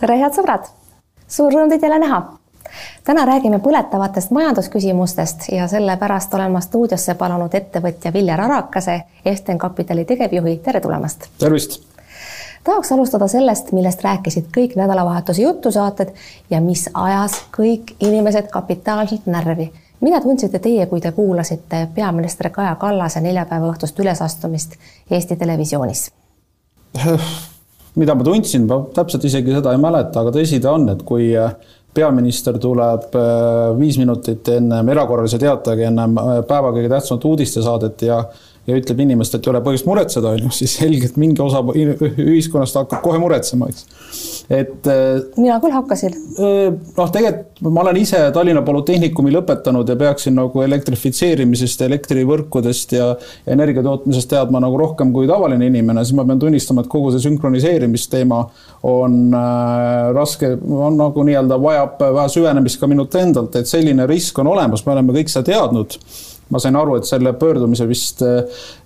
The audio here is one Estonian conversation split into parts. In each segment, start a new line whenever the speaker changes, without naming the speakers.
tere, head sõbrad! suur rõõm teid jälle näha. täna räägime põletavatest majandusküsimustest ja sellepärast olen ma stuudiosse palunud ettevõtja Viljar Arakase, Esten Kapitali tegevjuhi, tere tulemast!
tervist!
tahaks alustada sellest, millest rääkisid kõik nädalavahetuse jutusaated ja mis ajas kõik inimesed kapitaalselt närvi. mida tundsite teie, kui te kuulasite peaminister Kaja Kallase neljapäeva õhtust ülesastumist Eesti Televisioonis?
Mida ma tundsin, ma täpselt isegi seda ei mäleta, aga tõsi ta on, et kui äh, peaminister tuleb äh, viis minutit ennem erakorralise teatega, ennem äh, päeva kõige tähtsamat uudistesaadet ja ja ütleb inimestele, et ei ole põhjust muretseda, on ju, siis selgelt mingi osa ühiskonnast hakkab kohe muretsema, eks. et.
Äh, mina küll hakkasin.
Äh, noh, tegelikult ma olen ise Tallinna Polütehnikumi lõpetanud ja peaksin nagu elektrifitseerimisest, elektrivõrkudest ja energia tootmisest teadma nagu rohkem kui tavaline inimene, siis ma pean tunnistama, et kogu see sünkroniseerimisteema on äh, raske, on nagu nii-öelda vajab vähe süvenemist ka minult endalt, et selline risk on olemas, me oleme kõik seda teadnud ma sain aru, et selle pöördumise vist äh,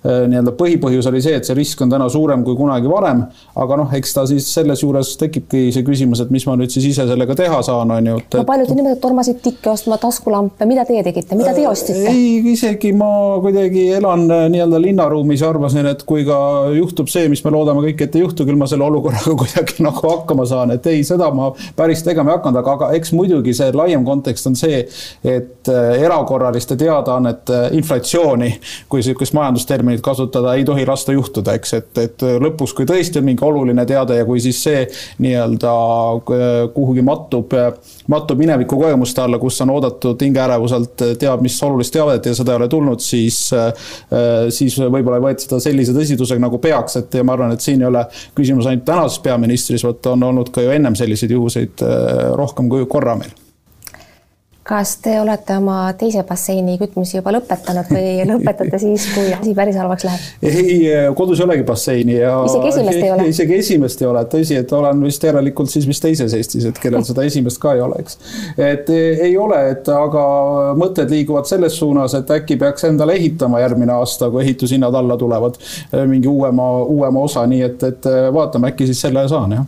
äh, nii-öelda põhipõhjus oli see, et see risk on täna suurem kui kunagi varem. aga noh, eks ta siis selles juures tekibki see küsimus, et mis ma nüüd siis ise sellega teha saan, on ju.
no paljud inimesed tormasid tikke ostma taskulampe, mida teie tegite, mida teie ostsite?
ei, isegi ma kuidagi elan äh, nii-öelda linnaruumis ja arvasin, et kui ka juhtub see, mis me loodame kõik, et ei juhtu, küll ma selle olukorraga kuidagi nagu hakkama saan, et ei, seda ma päris tegema ei hakanud, aga, aga eks muidugi see laiem kontekst on see, et erakorraliste teadaannete et inflatsiooni, kui niisugust majandusterminit kasutada, ei tohi lasta juhtuda, eks, et, et lõpuks, kui tõesti on mingi oluline teade ja kui siis see nii-öelda äh, kuhugi mattub, mattub mineviku kogemuste alla, kus on oodatud hingeärevuselt teab mis olulist teavet ja seda ei ole tulnud, siis, äh, siis võib-olla ei võeta seda sellise tõsidusega, nagu peaks, et ja ma arvan, et siin ei ole küsimus ainult tänases peaministris, vaid on olnud ka ju ennem selliseid juhuseid äh, rohkem kui korra meil
kas te olete oma teise basseini kütmise juba lõpetanud või lõpetate siis, kui asi päris halvaks läheb?
ei, kodus ei olegi basseini ja
isegi esimest ei ole?
isegi esimest ei ole, tõsi, et olen vist järelikult siis vist teises Eestis, et kellel seda esimest ka ei ole, eks. et ei ole, et aga mõtted liiguvad selles suunas, et äkki peaks endale ehitama järgmine aasta, kui ehitushinnad alla tulevad, mingi uuema, uuema osa, nii et, et vaatame, äkki siis selle saan, jah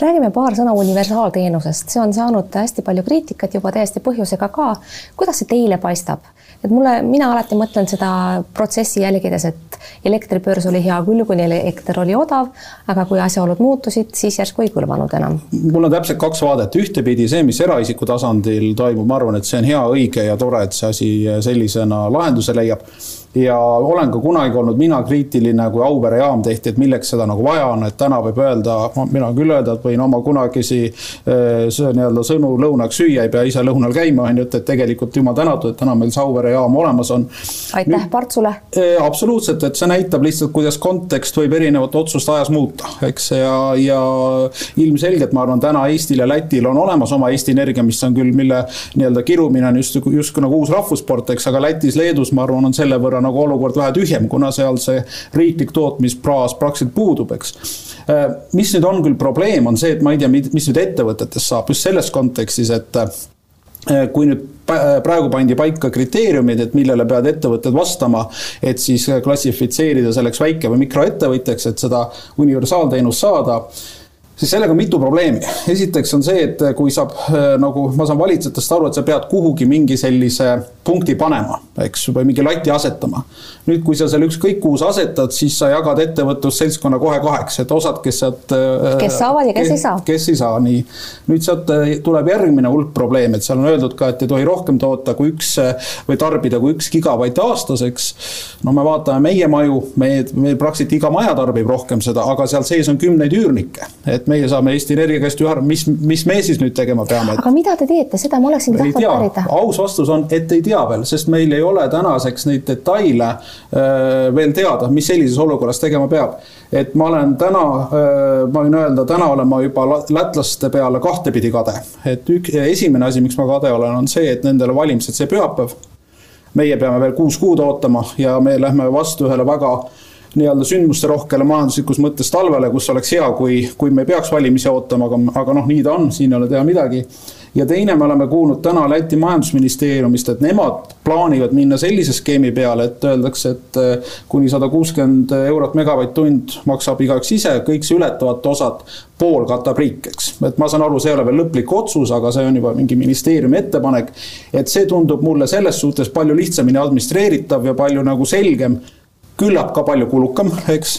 räägime paar sõna universaalteenusest, see on saanud hästi palju kriitikat juba täiesti põhjusega ka. kuidas see teile paistab? et mulle, mina alati mõtlen seda protsessi jälgides, et elektribörs oli hea küll, kuni elekter oli odav, aga kui asjaolud muutusid, siis järsku ei kõlvanud enam.
mul on täpselt kaks vaadet, ühtepidi see, mis eraisiku tasandil toimub, ma arvan, et see on hea, õige ja tore, et see asi sellisena lahenduse leiab ja olen ka kunagi olnud mina kriitiline, kui Auvere jaam tehti, et milleks seda nagu vaja on, et täna võib öelda, mina küll öelda, et võin oma kunagisi eh, nii-öelda sõnu lõunaks süüa, ei pea ise lõunal käima, on ju, et, et tegelikult jumal tänatud, et täna meil see Auvere jaam olemas on.
aitäh Partsule.
Eh, absoluutselt, et see näitab lihtsalt, kuidas kontekst võib erinevat otsust ajas muuta, eks, ja, ja ilmselgelt ma arvan, täna Eestil ja Lätil on olemas oma Eesti Energia, mis on küll, mille nii-öelda kirumine on just, justkui nagu uus rahvussport, eks, aga Lätis, Leedus, ma arvan, on selle võrra nagu olukord vähe tühjem, kuna seal see riiklik tootmispraas praktiliselt puudub, eks. Äh, mis nüüd on küll probleem, on see, et ma ei tea, mis nüüd ettevõtetest saab just selles kontekstis, et äh, kui nüüd praegu pandi paika kriteeriumid, et millele peavad ettevõtted vastama, et siis klassifitseerida selleks väike või mikroettevõtjaks, et seda universaalteenust saada siis sellega on mitu probleemi. esiteks on see, et kui saab nagu ma saan valitsejatest aru, et sa pead kuhugi mingi sellise punkti panema, eks, või mingi lati asetama. nüüd, kui sa selle ükskõik kuhu sa asetad, siis sa jagad ettevõtlusseltskonna kohe kaheks, et osad, kes sealt.
kes saavad ja kes, kes ei saa.
kes ei saa, nii. nüüd sealt äh, tuleb järgmine hulk probleeme, et seal on öeldud ka, et ei tohi rohkem toota kui üks äh, või tarbida kui üks gigavatt aastas, eks. no me vaatame meie maju, me, me praktiliselt iga maja tarbib rohkem seda, aga seal sees on kümneid üürnikke. et meie saame Eesti Energia käest ju arvama, mis, mis me siis nüüd tegema peame.
aga mida te teete, seda ma oleksin tahtnud pärida.
aus vastus on, et ei tea veel, sest meil ei ole tänaseks neid detaile äh, veel teada, mis sellises olukorras tegema peab. et ma olen täna, äh, ma võin öelda, täna olen ma juba lätlaste peale kahtepidi kade. et ük-, esimene asi, miks ma kade olen, on see, et nendel valimised see pühapäev. meie peame veel kuus kuud ootama ja me lähme vastu ühele väga nii-öelda sündmusterohkele majanduslikus mõttes talvele, kus oleks hea, kui, kui me peaks valimisi ootama, aga, aga noh, nii ta on, siin ei ole teha midagi ja teine, me oleme kuulnud täna Läti majandusministeeriumist, et nemad plaanivad minna sellise skeemi peale, et öeldakse, et eh, kuni sada kuuskümmend eurot megavatt-tund maksab igaüks ise, kõik see ületavat osad pool katab riik, eks. et ma saan aru, see ei ole veel lõplik otsus, aga see on juba mingi ministeeriumi ettepanek. et see tundub mulle selles suhtes palju lihtsamini administreeritav ja palju nagu selgem. Küllap ka palju kulukam, eks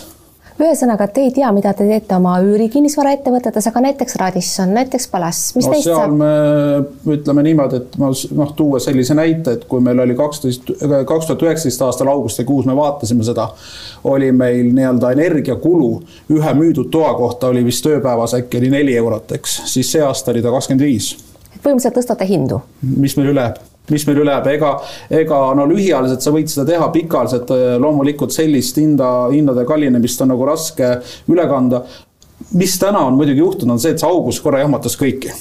ühesõnaga, te ei tea, mida te teete oma üürikinnisvaraettevõtetes, aga näiteks Radisson, näiteks Palass, mis no, teist
saab? me ütleme niimoodi, et ma noh, tuua sellise näite, et kui meil oli kaksteist, kaks tuhat üheksateist aastal augustikuus me vaatasime seda, oli meil nii-öelda energiakulu ühe müüdud toa kohta oli vist ööpäevas äkki oli neli eurot, eks, siis see aasta oli ta kakskümmend viis.
põhimõtteliselt tõstate hindu?
mis meil üle jääb mis meil üle jääb, ega, ega no lühiajaliselt sa võid seda teha, pikaajaliselt äh, loomulikult sellist hinda, hindade kallinemist on nagu raske üle kanda. mis täna on muidugi juhtunud, on see, et see august korra jahmatas kõiki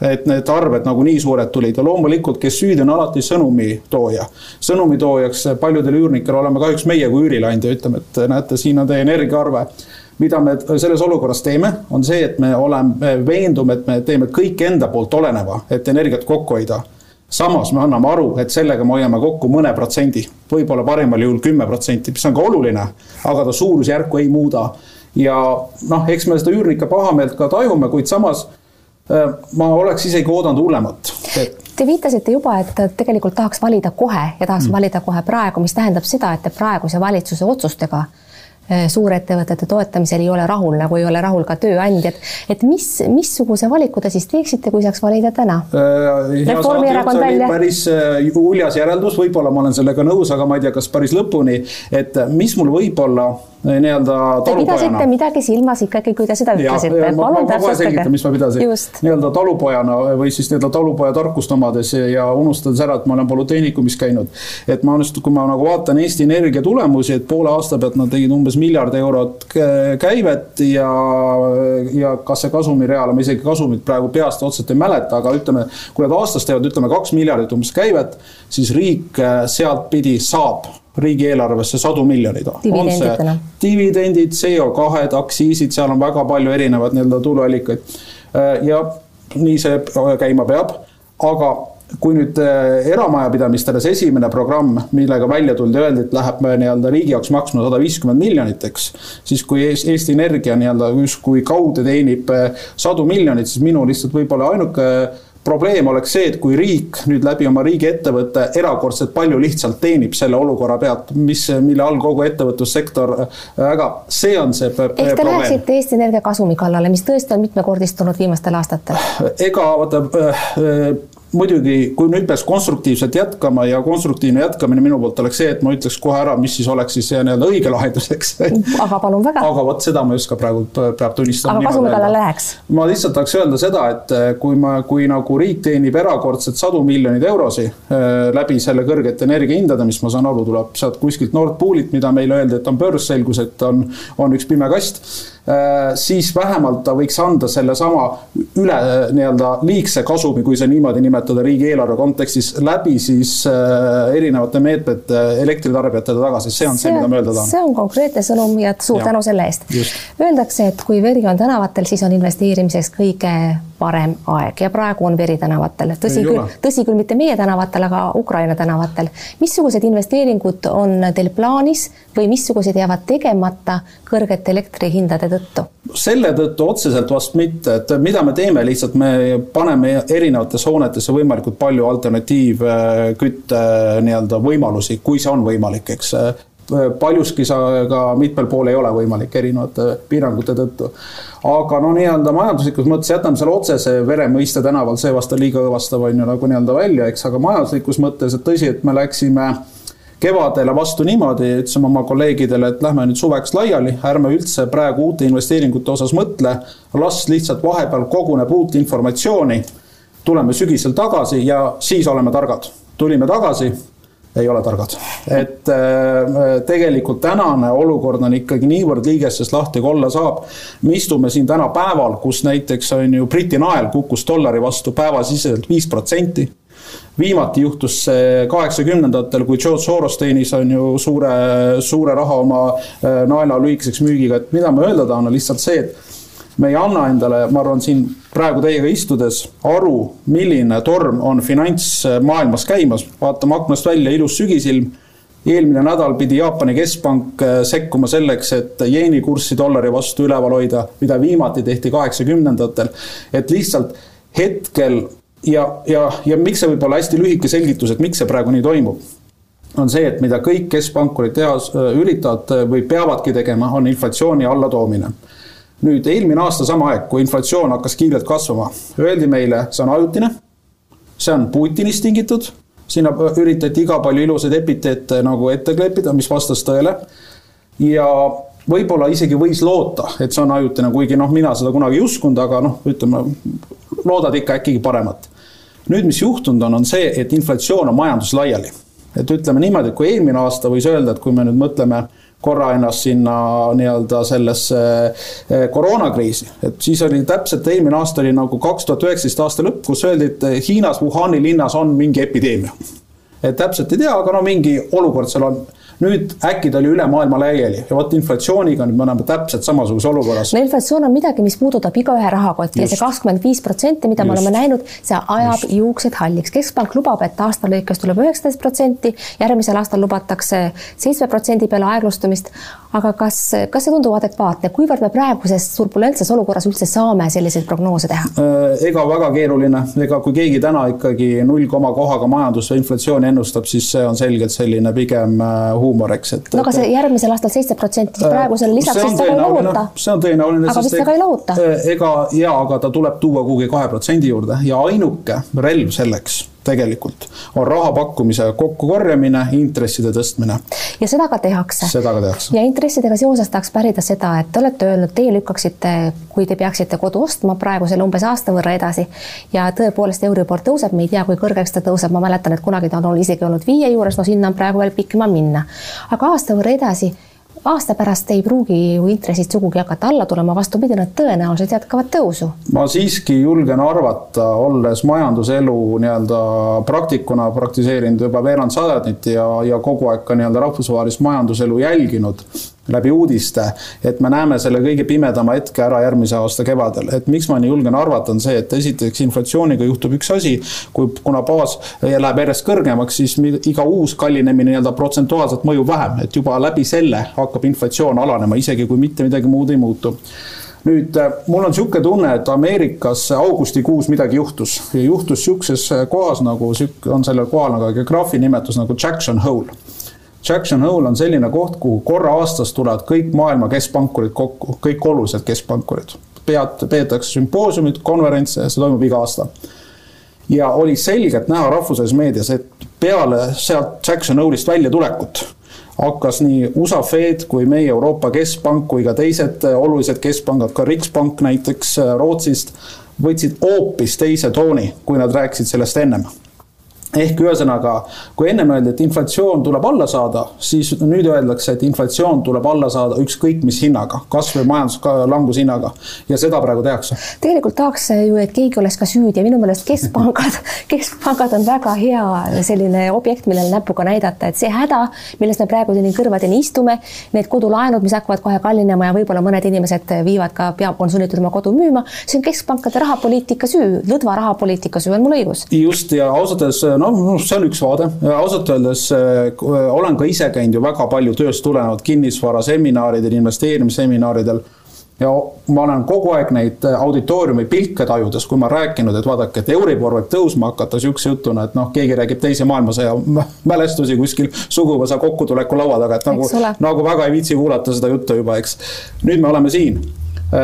et need arved nagu nii suured tulid ja loomulikult, kes süüdi on alati sõnumitooja. sõnumitoojaks paljudel üürnikel oleme kahjuks meie kui üürileandja, ütleme, et näete, siin on teie energiaarve. mida me selles olukorras teeme, on see, et me oleme, veendume, et me teeme kõik enda poolt oleneva, et energiat kokku hoida samas me anname aru, et sellega me hoiame kokku mõne protsendi, võib-olla parimal juhul kümme protsenti, mis on ka oluline, aga ta suurusjärku ei muuda. ja noh, eks me seda üürnike pahameelt ka tajume, kuid samas äh, ma oleks isegi oodanud hullemat et....
Te viitasite juba, et tegelikult tahaks valida kohe ja tahaks mm. valida kohe praegu, mis tähendab seda, et te praeguse valitsuse otsustega Äh, suurettevõtete toetamisel ei ole rahul, nagu ei ole rahul ka tööandjad. et mis, missuguse valiku te siis teeksite, kui saaks valida täna
äh,? Päris äh, uljas järeldus, võib-olla ma olen sellega nõus, aga ma ei tea, kas päris lõpuni, et mis mul võib-olla Äh, nii-öelda talupojana. Te pidasite
midagi silmas ikkagi, kui te seda ütlesite. palun täpsustage.
mis ma pidasin. nii-öelda talupojana või siis nii-öelda talupoja tarkust omades ja unustades ära, et ma olen polütehnikumis käinud. et ma just, kui ma nagu vaatan Eesti Energia tulemusi, et poole aasta pealt nad tegid umbes miljard eurot käivet ja, ja kas see kasumireal, ma isegi kasumit praegu peast otseselt ei mäleta, aga ütleme, kui nad aastas teevad, ütleme kaks miljardit umbes käivet, siis riik sealtpidi saab riigieelarvesse sadu miljoneid. on see dividendid, CO2-d, aktsiisid, seal on väga palju erinevaid nii-öelda tuluallikaid. Äh, ja nii see käima peab, aga kui nüüd äh, eramajapidamistele see esimene programm, millega välja tuldi, öeldi, et läheb äh, nii-öelda riigi jaoks maksma sada viiskümmend miljonit, eks. siis kui Eesti Energia nii-öelda justkui kaude teenib sadu miljoneid, siis minu lihtsalt võib-olla ainuke probleem oleks see, et kui riik nüüd läbi oma riigiettevõtte erakordselt palju lihtsalt teenib selle olukorra pealt, mis, mille all kogu ettevõtlussektor väga, see on see
ehk te läheksite Eesti Energia kasumi kallale, mis tõesti on mitmekordistunud viimastel aastatel?
ega vaata äh, muidugi, kui nüüd peaks konstruktiivselt jätkama ja konstruktiivne jätkamine minu poolt oleks see, et ma ütleks kohe ära, mis siis oleks siis nii-öelda õige lahendus, eks.
aga palun väga.
aga vot seda ma ei oska praegu, peab tunnistama.
aga kasumi kallale läheks?
ma lihtsalt tahaks öelda seda, et eh, kui ma, kui nagu riik teenib erakordselt sadu miljoneid eurosid äh, läbi selle kõrgete energiahindade, mis ma saan aru, tuleb sealt kuskilt Nord Poolilt, mida meile öeldi, et on börs, selgus, et on, on üks pime kast siis vähemalt ta võiks anda sellesama üle nii-öelda liigse kasumi, kui see niimoodi nimetada riigieelarve kontekstis, läbi siis äh, erinevate meetmete elektritarbijatele tagasi, see on see, see, mida ma öelda tahan.
see on konkreetne sõnum ja suur ja. tänu selle eest. Öeldakse, et kui veri on tänavatel, siis on investeerimiseks kõige parem aeg. Ja praegu on veri tänavatel, tõsi küll, tõsi küll, mitte meie tänavatel, aga Ukraina tänavatel. missugused investeeringud on teil plaanis või missugused jäävad tegemata kõrgete elektrihindade tõttu?
selle tõttu otseselt vast mitte, et mida me teeme, lihtsalt me paneme erinevatesse hoonetesse võimalikult palju alternatiivkütte nii-öelda võimalusi, kui see on võimalik, eks paljuski sa ka mitmel pool ei ole võimalik erinevate piirangute tõttu. aga no nii-öelda majanduslikus mõttes jätame selle otsese veremõiste tänaval, see vast on liiga õõvastav on ju nagu nii-öelda välja, eks, aga majanduslikus mõttes, et tõsi, et me läksime kevadele vastu niimoodi, ütlesime oma kolleegidele, et lähme nüüd suveks laiali, ärme üldse praegu uute investeeringute osas mõtle, las lihtsalt vahepeal koguneb uut informatsiooni, tuleme sügisel tagasi ja siis oleme targad. tulime tagasi ei ole targad. et äh, tegelikult tänane olukord on ikkagi niivõrd liigestest lahti, kui olla saab. me istume siin täna päeval, kus näiteks on ju Briti nael kukkus dollari vastu päevasiseselt viis protsenti viimati juhtus see kaheksakümnendatel, kui George Soros teenis, on ju, suure, suure raha oma äh, naela lühikeseks müügiga, et mida ma öelda tahan, on lihtsalt see, et me ei anna endale, ma arvan, siin praegu teiega istudes aru, milline torm on finantsmaailmas käimas. vaatame aknast välja, ilus sügisilm eelmine nädal pidi Jaapani keskpank äh, sekkuma selleks, et jeeni kurssi dollari vastu üleval hoida, mida viimati tehti kaheksakümnendatel. et lihtsalt hetkel ja, ja, ja miks see võib olla hästi lühike selgitus, et miks see praegu nii toimub, on see, et mida kõik keskpankurid teha äh, üritavad äh, või peavadki tegema, on inflatsiooni allatoomine. Nüüd eelmine aasta sama aeg, kui inflatsioon hakkas kiirelt kasvama, öeldi meile, see on ajutine, see on Putinist tingitud sinna üritati iga palju ilusaid epiteete nagu ette kleepida, mis vastas tõele. ja võib-olla isegi võis loota, et see on ajutine, kuigi noh, mina seda kunagi ei uskunud, aga noh, ütleme, loodad ikka äkki paremat. nüüd, mis juhtunud on, on see, et inflatsioon on majandus laiali. et ütleme niimoodi, et kui eelmine aasta võis öelda, et kui me nüüd mõtleme korra ennast sinna nii-öelda sellesse eh, koroonakriisi, et siis oli täpselt eelmine aasta oli nagu kaks tuhat üheksateist aasta lõpp, kus öeldi, et Hiinas Wuhani linnas on mingi epideemia. et täpselt ei tea, aga no mingi olukord seal on nüüd äkki ta oli üle maailma laiali ja vot inflatsiooniga nüüd me oleme täpselt samasuguses olukorras.
no inflatsioon on midagi, mis puudutab igaühe rahakotti ja see kakskümmend viis protsenti, mida Just. me oleme näinud, see ajab Just. juuksed halliks. keskpank lubab, et aasta lõikes tuleb üheksateist protsenti, järgmisel aastal lubatakse seitsme protsendi peale aeglustumist. aga kas, kas see tundub adekvaatne, kuivõrd me praeguses turbulentses olukorras üldse saame selliseid prognoose teha?
Äh, ega väga keeruline, ega kui keegi täna ikkagi null koma kohaga majandus või inflatsiooni ennustab, siis see on selgelt selline pigem huumor äh, huumor, eks,
et. no aga see järgmisel aastal seitse protsenti, siis praegusele lisaks siis väga ei lohuta.
see on tõenäoline.
aga vist väga ei lohuta.
ega ja, aga ta tuleb tuua kuhugi kahe protsendi juurde ja ainuke relv selleks tegelikult on raha pakkumise kokkukorjamine, intresside tõstmine.
ja seda ka tehakse.
seda ka tehakse.
ja intressidega seoses tahaks pärida seda, et te olete öelnud, teie lükkaksite, kui te peaksite kodu ostma praegu selle umbes aasta võrra edasi ja tõepoolest Euribor tõuseb, me ei tea, kui kõrgeks ta tõuseb, ma mäletan, et kunagi ta on isegi olnud viie juures, no sinna on praegu veel pikk maa minna. aga aasta võrra edasi aasta pärast ei pruugi ju intressid sugugi hakata alla tulema, vastupidi, nad tõenäoliselt jätkavad tõusu.
ma siiski julgen arvata, olles majanduselu nii-öelda praktikuna praktiseerinud juba veerand sajandit ja, ja kogu aeg ka nii-öelda rahvusvahelist majanduselu jälginud läbi uudiste, et me näeme selle kõige pimedama hetke ära järgmise aasta kevadel. et miks ma nii julgen arvata, on see, et esiteks inflatsiooniga juhtub üks asi, kui, kuna baas läheb järjest kõrgemaks, siis iga uus kallinemine nii-öelda protsentuaalselt mõjub vähem, et juba läbi selle hakkab inflatsioon alanema, isegi kui mitte midagi muud ei muutu. Nüüd mul on niisugune tunne, et Ameerikas augustikuus midagi juhtus. Ja juhtus niisuguses kohas nagu, on sellel kohal nagu geograafi nimetus nagu Jackson Hole Jackson Hole on selline koht, kuhu korra aastas tulevad kõik maailma keskpankurid kokku, kõik olulised keskpankurid. pead, peetakse sümpoosiumid, konverentse, see toimub iga aasta. ja oli selgelt näha rahvusvahelises meedias, et peale sealt Jackson Hole'ist väljatulekut hakkas nii USA Fed kui meie Euroopa Keskpank kui ka teised olulised keskpangad, ka Rikspank näiteks Rootsist, võtsid hoopis teise tooni, kui nad rääkisid sellest ennem ehk ühesõnaga, kui ennem öeldi, et inflatsioon tuleb alla saada, siis nüüd öeldakse, et inflatsioon tuleb alla saada ükskõik mis hinnaga, kasv- või majanduslangushinnaga ja seda praegu tehakse.
tegelikult tahaks ju, et keegi oleks ka süüdi ja minu meelest keskpangad keskpangad on väga hea selline objekt, millele näpuga näidata, et see häda, milles me praegu siin kõrvadeni istume, need kodulaenud, mis hakkavad kohe kallinema ja võib-olla mõned inimesed viivad ka, peab, on sunnitud oma kodu müüma, see on keskpankade rahapoliitika süü, lõdva rahapoliitika süü, on mul õigus?
just ja ausalt öeldes noh, see on üks vaade, ausalt öeldes äh, olen ka ise käinud ju väga palju tööst tulenevalt kinnisvaraseminaridel, investeerimisseminaridel. ja ma olen kogu aeg neid auditooriumi pilke tajudes, kui ma rääkinud, et vaadake, et Euribor võib tõusma hakata sihukese jutuna, et noh, keegi räägib teise maailmasõja mälestusi kuskil suguvõsa kokkutuleku laua taga, et nagu, nagu väga ei viitsi kuulata seda juttu juba, eks. nüüd me oleme siin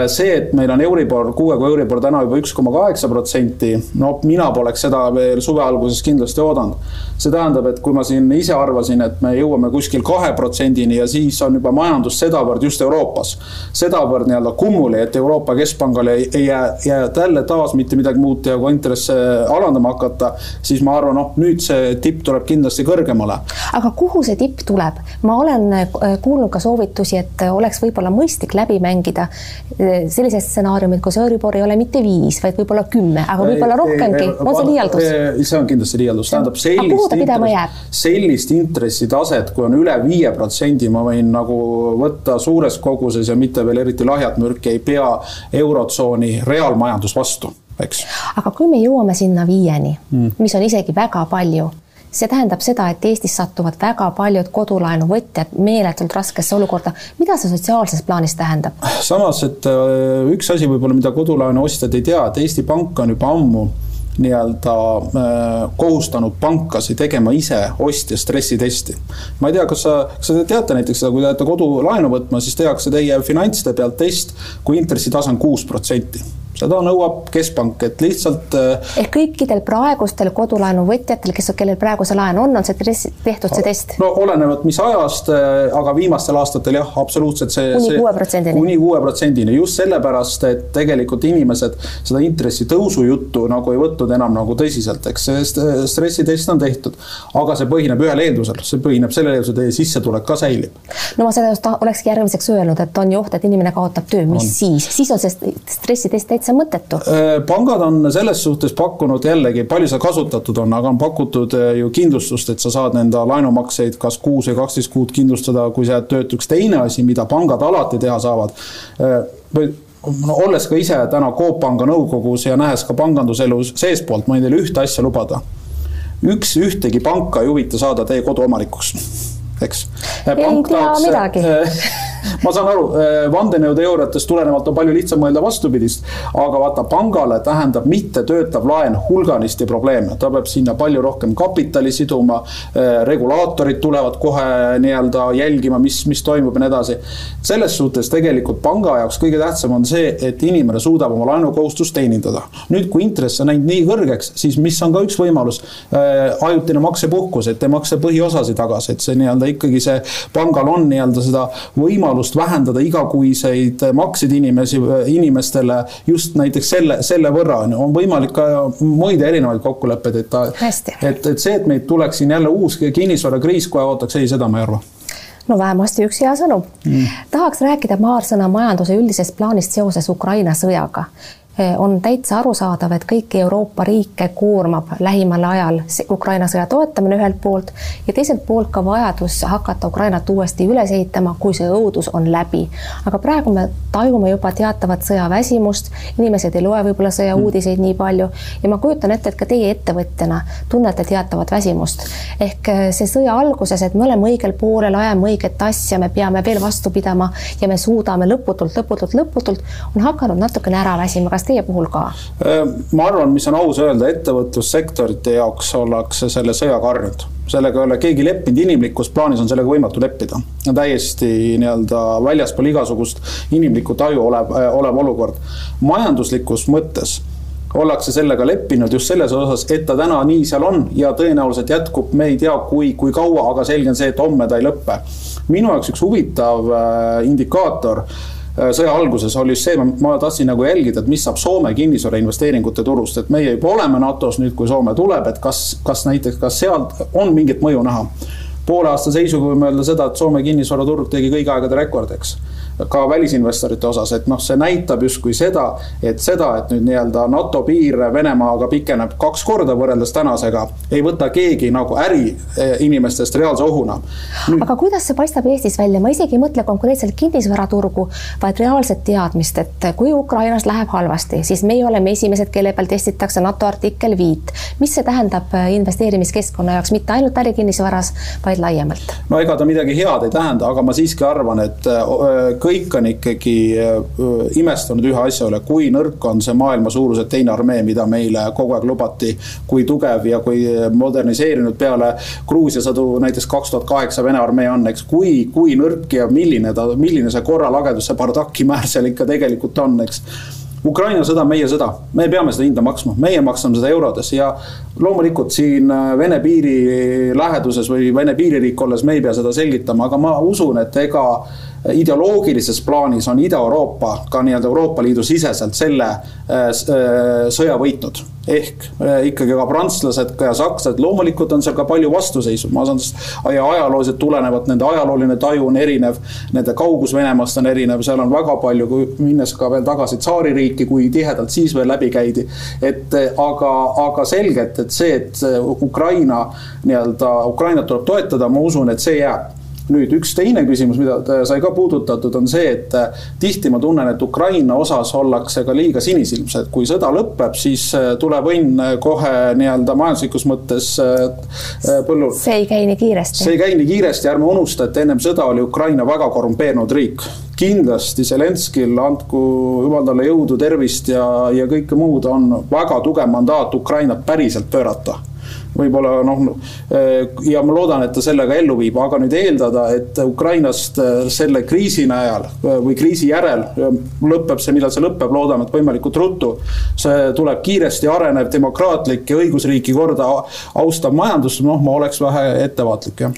see, et meil on Euribor, kuuega Euribor täna juba üks koma kaheksa protsenti, no mina poleks seda veel suve alguses kindlasti oodanud. see tähendab, et kui ma siin ise arvasin, et me jõuame kuskil kahe protsendini ja siis on juba majandus sedavõrd just Euroopas, sedavõrd nii-öelda kummuli, et Euroopa Keskpangal ei, ei jää, jää jälle taas mitte midagi muud ja kui intresse alandama hakata, siis ma arvan, noh, nüüd see tipp tuleb kindlasti kõrgemale.
aga kuhu see tipp tuleb? ma olen äh, kuulnud ka soovitusi, et oleks võib-olla mõistlik läbi mängida sellised stsenaariumid, kus Euribor ei ole mitte viis, vaid võib-olla kümme, aga võib-olla rohkemgi, on see liialdus?
see on kindlasti liialdus, tähendab sellist, intress, sellist intressitaset, kui on üle viie protsendi, ma võin nagu võtta suures koguses ja mitte veel eriti lahjat mürki, ei pea Eurotsooni reaalmajandus vastu eks.
aga kui me jõuame sinna viieni mm., mis on isegi väga palju, see tähendab seda, et Eestis satuvad väga paljud kodulaenuvõtjad meeletult raskesse olukorda. mida see sotsiaalses plaanis tähendab?
samas, et äh, üks asi võib-olla, mida kodulaenu ostjad ei tea, et Eesti Pank on juba ammu nii-öelda äh, kohustanud pankasid tegema ise ostja stressitesti. ma ei tea, kas sa, kas te teate näiteks seda, kui te lähete kodulaenu võtma, siis tehakse teie finantside pealt test, kui intressitase on kuus protsenti seda nõuab keskpank, et lihtsalt.
Äh, ehk kõikidel praegustel kodulaenuvõtjatel, kes, kellel praegu see laen on, on see tehtud see test?
no olenevalt, mis ajast, äh, aga viimastel aastatel jah, absoluutselt see.
kuni kuue protsendini.
kuni kuue protsendini, just sellepärast, et tegelikult inimesed seda intressitõusu juttu nagu ei võtnud enam nagu tõsiselt, eks see stressitest on tehtud. aga see põhineb ühel eeldusel, see põhineb sellel eeldusel, teie sissetulek ka säilib.
no ma seda just olekski järgmiseks öelnud, et on ju oht, et inimene kaotab töö, mis on. siis, siis on see stressitest täitsa täitsa mõttetu.
Äh, pangad on selles suhtes pakkunud jällegi, palju seda kasutatud on, aga on pakutud äh, ju kindlustust, et sa saad enda laenumakseid kas kuus või kaksteist kuud kindlustada, kui sa jääd töötuks. teine asi, mida pangad alati teha saavad äh, või no olles ka ise täna Coop Panga nõukogus ja nähes ka panganduselus seestpoolt, ma võin teile ühte asja lubada. üks, ühtegi panka ei huvita saada teie koduomanikuks, eks.
ei tea midagi
ma saan aru, äh, vandenõuteooriatest tulenevalt on palju lihtsam mõelda vastupidist, aga vaata, pangale tähendab mittetöötav laen hulganisti probleeme, ta peab sinna palju rohkem kapitali siduma, äh, regulaatorid tulevad kohe nii-öelda jälgima, mis, mis toimub ja nii edasi. selles suhtes tegelikult panga jaoks kõige tähtsam on see, et inimene suudab oma laenukohustust teenindada. nüüd, kui intress on läinud nii kõrgeks, siis mis on ka üks võimalus, äh, ajutine maksepuhkus, et ei maksa põhiosasid tagasi, et see nii-öelda ikkagi see pangal on nii-öelda seda võimalust võimalust vähendada igakuiseid makseid inimesi, inimestele just näiteks selle, selle võrra on, on võimalik ka muid erinevaid kokkuleppeid, et ta, et, et see, et meid tuleks siin jälle uus kinnisvarakriis kohe ootaks, ei, seda ma ei arva.
No vähemasti üks hea sõnum. Mm.. tahaks rääkida paar sõna majanduse üldisest plaanist seoses Ukraina sõjaga on täitsa arusaadav, et kõiki Euroopa riike koormab lähimal ajal Ukraina sõja toetamine ühelt poolt ja teiselt poolt ka vajadus hakata Ukrainat uuesti üles ehitama, kui see õudus on läbi. aga praegu me tajume juba teatavat sõjaväsimust, inimesed ei loe võib-olla sõjauudiseid nii palju ja ma kujutan ette, et ka teie ettevõtjana tunnete teatavat väsimust. ehk eh, see sõja alguses, et me oleme õigel poolel, ajame õiget asja, me peame veel vastu pidama ja me suudame lõputult, lõputult, lõputult, on hakanud natukene ära väsima. kas kas teie puhul ka?
Äh, ma arvan, mis on aus öelda, ettevõtlussektorite jaoks ollakse selle sõjaga harjunud sellega ei ole keegi leppinud, inimlikus plaanis on sellega võimatu leppida. täiesti nii-öelda väljaspool igasugust inimlikku taju olev, äh, olev olukord. majanduslikus mõttes ollakse sellega leppinud just selles osas, et ta täna nii seal on ja tõenäoliselt jätkub, me ei tea, kui, kui kaua, aga selge on see, et homme ta ei lõpe. minu jaoks üks huvitav äh, indikaator Äh, sõja alguses oli just see, ma tahtsin nagu jälgida, et mis saab Soome kinnisvarainvesteeringute turust, et meie juba oleme NATO-s nüüd, kui Soome tuleb, et kas, kas näiteks, kas sealt on mingit mõju näha. poole aasta seisuga võime öelda seda, et Soome kinnisvaraturg tegi kõigi aegade rekordiks ka välisinvestorite osas, et noh, see näitab justkui seda, et seda, et nüüd nii-öelda NATO piir Venemaaga pikeneb kaks korda võrreldes tänasega, ei võta keegi nagu äriinimestest reaalse ohuna.
aga kuidas see paistab Eestis välja, ma isegi ei mõtle konkreetselt kinnisvaraturgu, vaid reaalset teadmist, et kui Ukrainas läheb halvasti, siis meie oleme esimesed, kelle peal testitakse NATO artikkel viit. mis see tähendab investeerimiskeskkonna jaoks, mitte ainult ärikinnisvaras, vaid laiemalt?
no ega ta midagi head ei tähenda, aga ma siiski arvan, et kõik on ikkagi äh, imestunud ühe asja üle, kui nõrk on see maailma suuruselt teine armee, mida meile kogu aeg lubati. kui tugev ja kui moderniseerinud peale Gruusia sõdu näiteks kaks tuhat kaheksa Vene armee on, eks, kui, kui nõrk ja milline ta, milline see korralagedus, see bardaki määr seal ikka tegelikult on, eks. Ukraina sõda, meie sõda, me peame seda hinda maksma, meie maksame seda eurodes ja loomulikult siin äh, Vene piiri läheduses või Vene piiririik olles me ei pea seda selgitama, aga ma usun, et ega ideoloogilises plaanis on Ida-Euroopa ka nii-öelda Euroopa Liidu siseselt selle äh, äh, sõja võitnud ehk äh, ikkagi ka prantslased ja sakslased, loomulikult on seal ka palju vastuseisu, ma saan ja ajalooliselt tulenevalt nende ajalooline taju on erinev, nende kaugus Venemaast on erinev, seal on väga palju, kui minnes ka veel tagasi tsaaririiki, kui tihedalt siis veel läbi käidi. et aga, aga selgelt, et see, et Ukraina nii-öelda, Ukrainat tuleb toetada, ma usun, et see jääb nüüd üks teine küsimus, mida sai ka puudutatud, on see, et äh, tihti ma tunnen, et Ukraina osas ollakse ka liiga sinisilmsed, kui sõda lõpeb, siis äh, tuleb õnn äh, kohe nii-öelda majanduslikus mõttes põllul.
see ei käi nii kiiresti.
see ei käi nii kiiresti, ärme unusta, et ennem sõda oli Ukraina väga korrumpeerunud riik kindlasti Zelenskil andku jumal talle jõudu, tervist ja, ja kõike muud, on väga tugev mandaat Ukrainat päriselt pöörata võib-olla noh, eh, ja ma loodan, et ta selle ka ellu viib, aga nüüd eeldada, et Ukrainast eh, selle kriisi najal eh, või kriisi järel lõpeb see, millal see lõpeb, loodame, et võimalikult ruttu. see tuleb kiiresti arenev, demokraatlik ja õigusriiki korda austav majandus, noh, ma oleks vähe ettevaatlik, jah.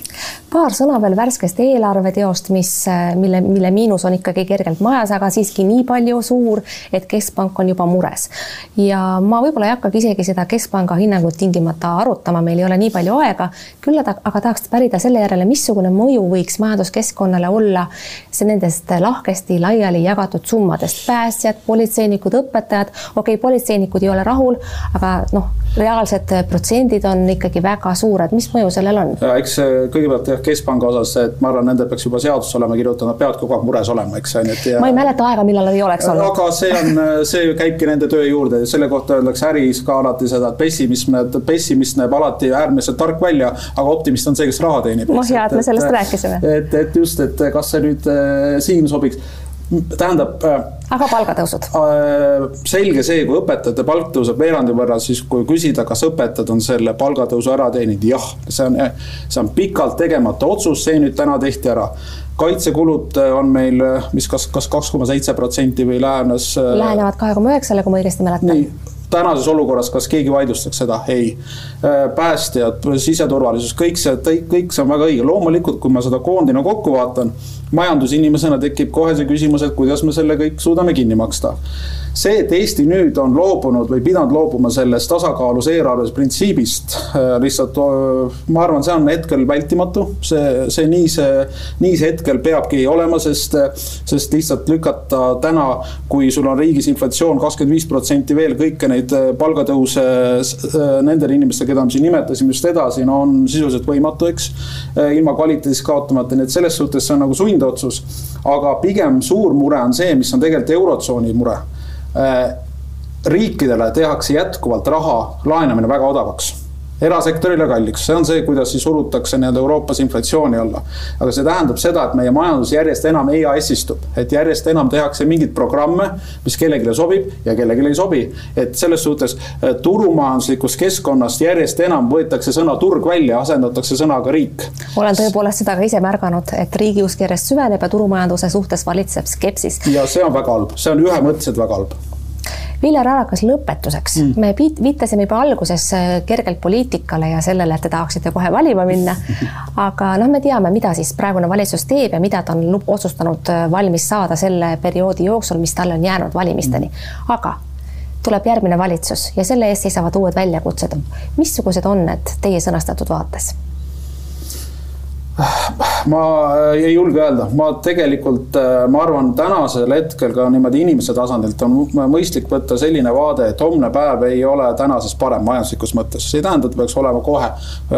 Paar sõna veel värskest eelarveteost, mis, mille, mille miinus on ikkagi kergelt majas, aga siiski nii palju suur, et keskpank on juba mures. ja ma võib-olla ei hakkagi isegi seda keskpanga hinnangut tingimata arutama meil ei ole nii palju aega. küll aga tahaks pärida selle järele, missugune mõju võiks majanduskeskkonnale olla see nendest lahkesti laiali jagatud summadest. päästjad, politseinikud, õpetajad, okei okay,, politseinikud ei ole rahul, aga noh, reaalsed protsendid on ikkagi väga suured, mis mõju sellel on?
eks kõigepealt jah, keskpanga osas, et ma arvan, nendel peaks juba seadus olema kirjutatud, nad peavad kogu aeg mures olema, eks on ju, et
ja.... ma ei mäleta aega, millal nad ei oleks olnud.
aga see on, see käibki nende töö juurde, selle kohta öeldakse äris ka alati seda, et pessimism, pessimist näeb alati äärmiselt tark välja, aga optimist on see, kes raha teenib.
noh, hea, et me sellest et, rääkisime.
et, et just, et kas see nüüd äh, siin sobiks tähendab. Äh,
aga palgatõusud?
Äh, selge see, kui õpetajate palk tõuseb veerandi võrra, siis kui küsida, kas õpetajad on selle palgatõusu ära teeninud, jah, see on, see on pikalt tegemata otsus, see nüüd täna tehti ära kaitsekulud on meil, mis kas, kas kaks koma seitse protsenti või lähenes.
lähenevad kahe koma üheksale, kui ma õigesti mäletan
tänases olukorras, kas keegi vaidlustaks seda? ei. Äh, päästjad, siseturvalisus, kõik see, kõik see on väga õige, loomulikult, kui ma seda koondina kokku vaatan, majandusinimesena tekib kohe see küsimus, et kuidas me selle kõik suudame kinni maksta see, et Eesti nüüd on loobunud või pidanud loobuma sellest tasakaalus eelarves printsiibist, äh, lihtsalt äh, ma arvan, see on hetkel vältimatu. see, see nii see, nii see hetkel peabki olema, sest, sest lihtsalt lükata täna, kui sul on riigis inflatsioon kakskümmend viis protsenti veel kõiki neid äh, palgatõuse nendele inimestele, keda me siin nimetasime just edasi, no on sisuliselt võimatu, eks. ilma kvaliteedist kaotamata, nii et selles suhtes see on nagu sundotsus. aga pigem suur mure on see, mis on tegelikult eurotsooni mure Äh, riikidele tehakse jätkuvalt raha laenamine väga odavaks erasektorile kalliks, see on see, kuidas siis surutakse nii-öelda Euroopas inflatsiooni alla. aga see tähendab seda, et meie majandus järjest enam EAS-istub, et järjest enam tehakse mingeid programme, mis kellelegi sobib ja kellelegi ei sobi. et selles suhtes äh, turumajanduslikust keskkonnast järjest enam võetakse sõna turg välja, asendatakse sõnaga riik.
olen tõepoolest seda ka ise märganud, et riigiusk järjest süveneb ja turumajanduse suhtes valitseb skepsis.
ja see on väga halb, see on ühemõtteliselt väga halb
Viljar Arakas, lõpetuseks mm., me viitasime juba alguses äh, kergelt poliitikale ja sellele, et te tahaksite kohe valima minna. aga noh, me teame, mida siis praegune valitsus teeb ja mida ta on otsustanud äh, valmis saada selle perioodi jooksul, mis talle on jäänud valimisteni. aga tuleb järgmine valitsus ja selle ees seisavad uued väljakutsed. missugused on need teie sõnastatud vaates?
Ma ei julge öelda, ma tegelikult, äh, ma arvan, tänasel hetkel ka niimoodi inimese tasandilt on mõistlik võtta selline vaade, et homne päev ei ole tänasest parem majanduslikus mõttes. see ei tähenda, et peaks olema kohe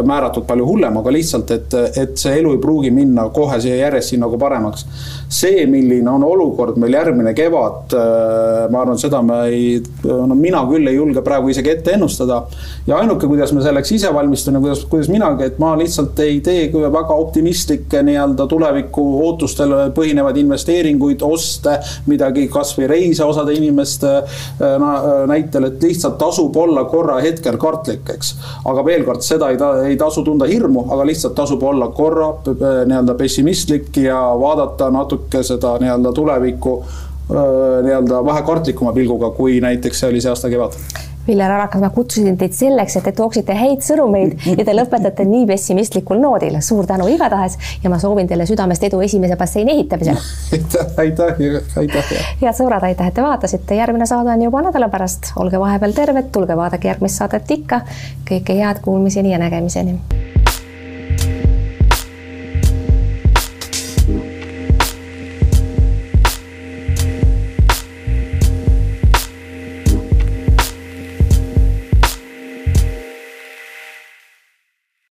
määratud palju hullem, aga lihtsalt, et, et see elu ei pruugi minna kohe siia järjest siin nagu paremaks. see, milline on olukord meil järgmine kevad, äh, ma arvan, seda me ei, no mina küll ei julge praegu isegi ette ennustada. ja ainuke, kuidas me selleks ise valmistume, kuidas, kuidas minagi, et ma lihtsalt ei tee väga optimistlikke nii-öelda tuleviku ootustel põhinevaid investeeringuid, oste, midagi kasvõi reise osade inimeste äh, näitel, et lihtsalt tasub olla korra hetkel kartlik, eks. aga veel kord, seda ei, ta, ei tasu tunda hirmu, aga lihtsalt tasub olla korra äh, nii-öelda pessimistlik ja vaadata natuke seda nii-öelda tulevikku äh, nii-öelda vähe kartlikuma pilguga, kui näiteks see oli see aasta kevad
Viljar Arakas, ma kutsusin teid selleks, et te tooksite häid sõnumeid ja te lõpetate nii pessimistlikul noodil. suur tänu igatahes ja ma soovin teile südamest edu esimese basseini ehitamisel.
aitäh, aitäh, aitäh.
head sõbrad, aitäh, et te vaatasite, järgmine saade on juba nädala pärast, olge vahepeal terved, tulge vaadake järgmist saadet ikka. kõike head, kuulmiseni ja nägemiseni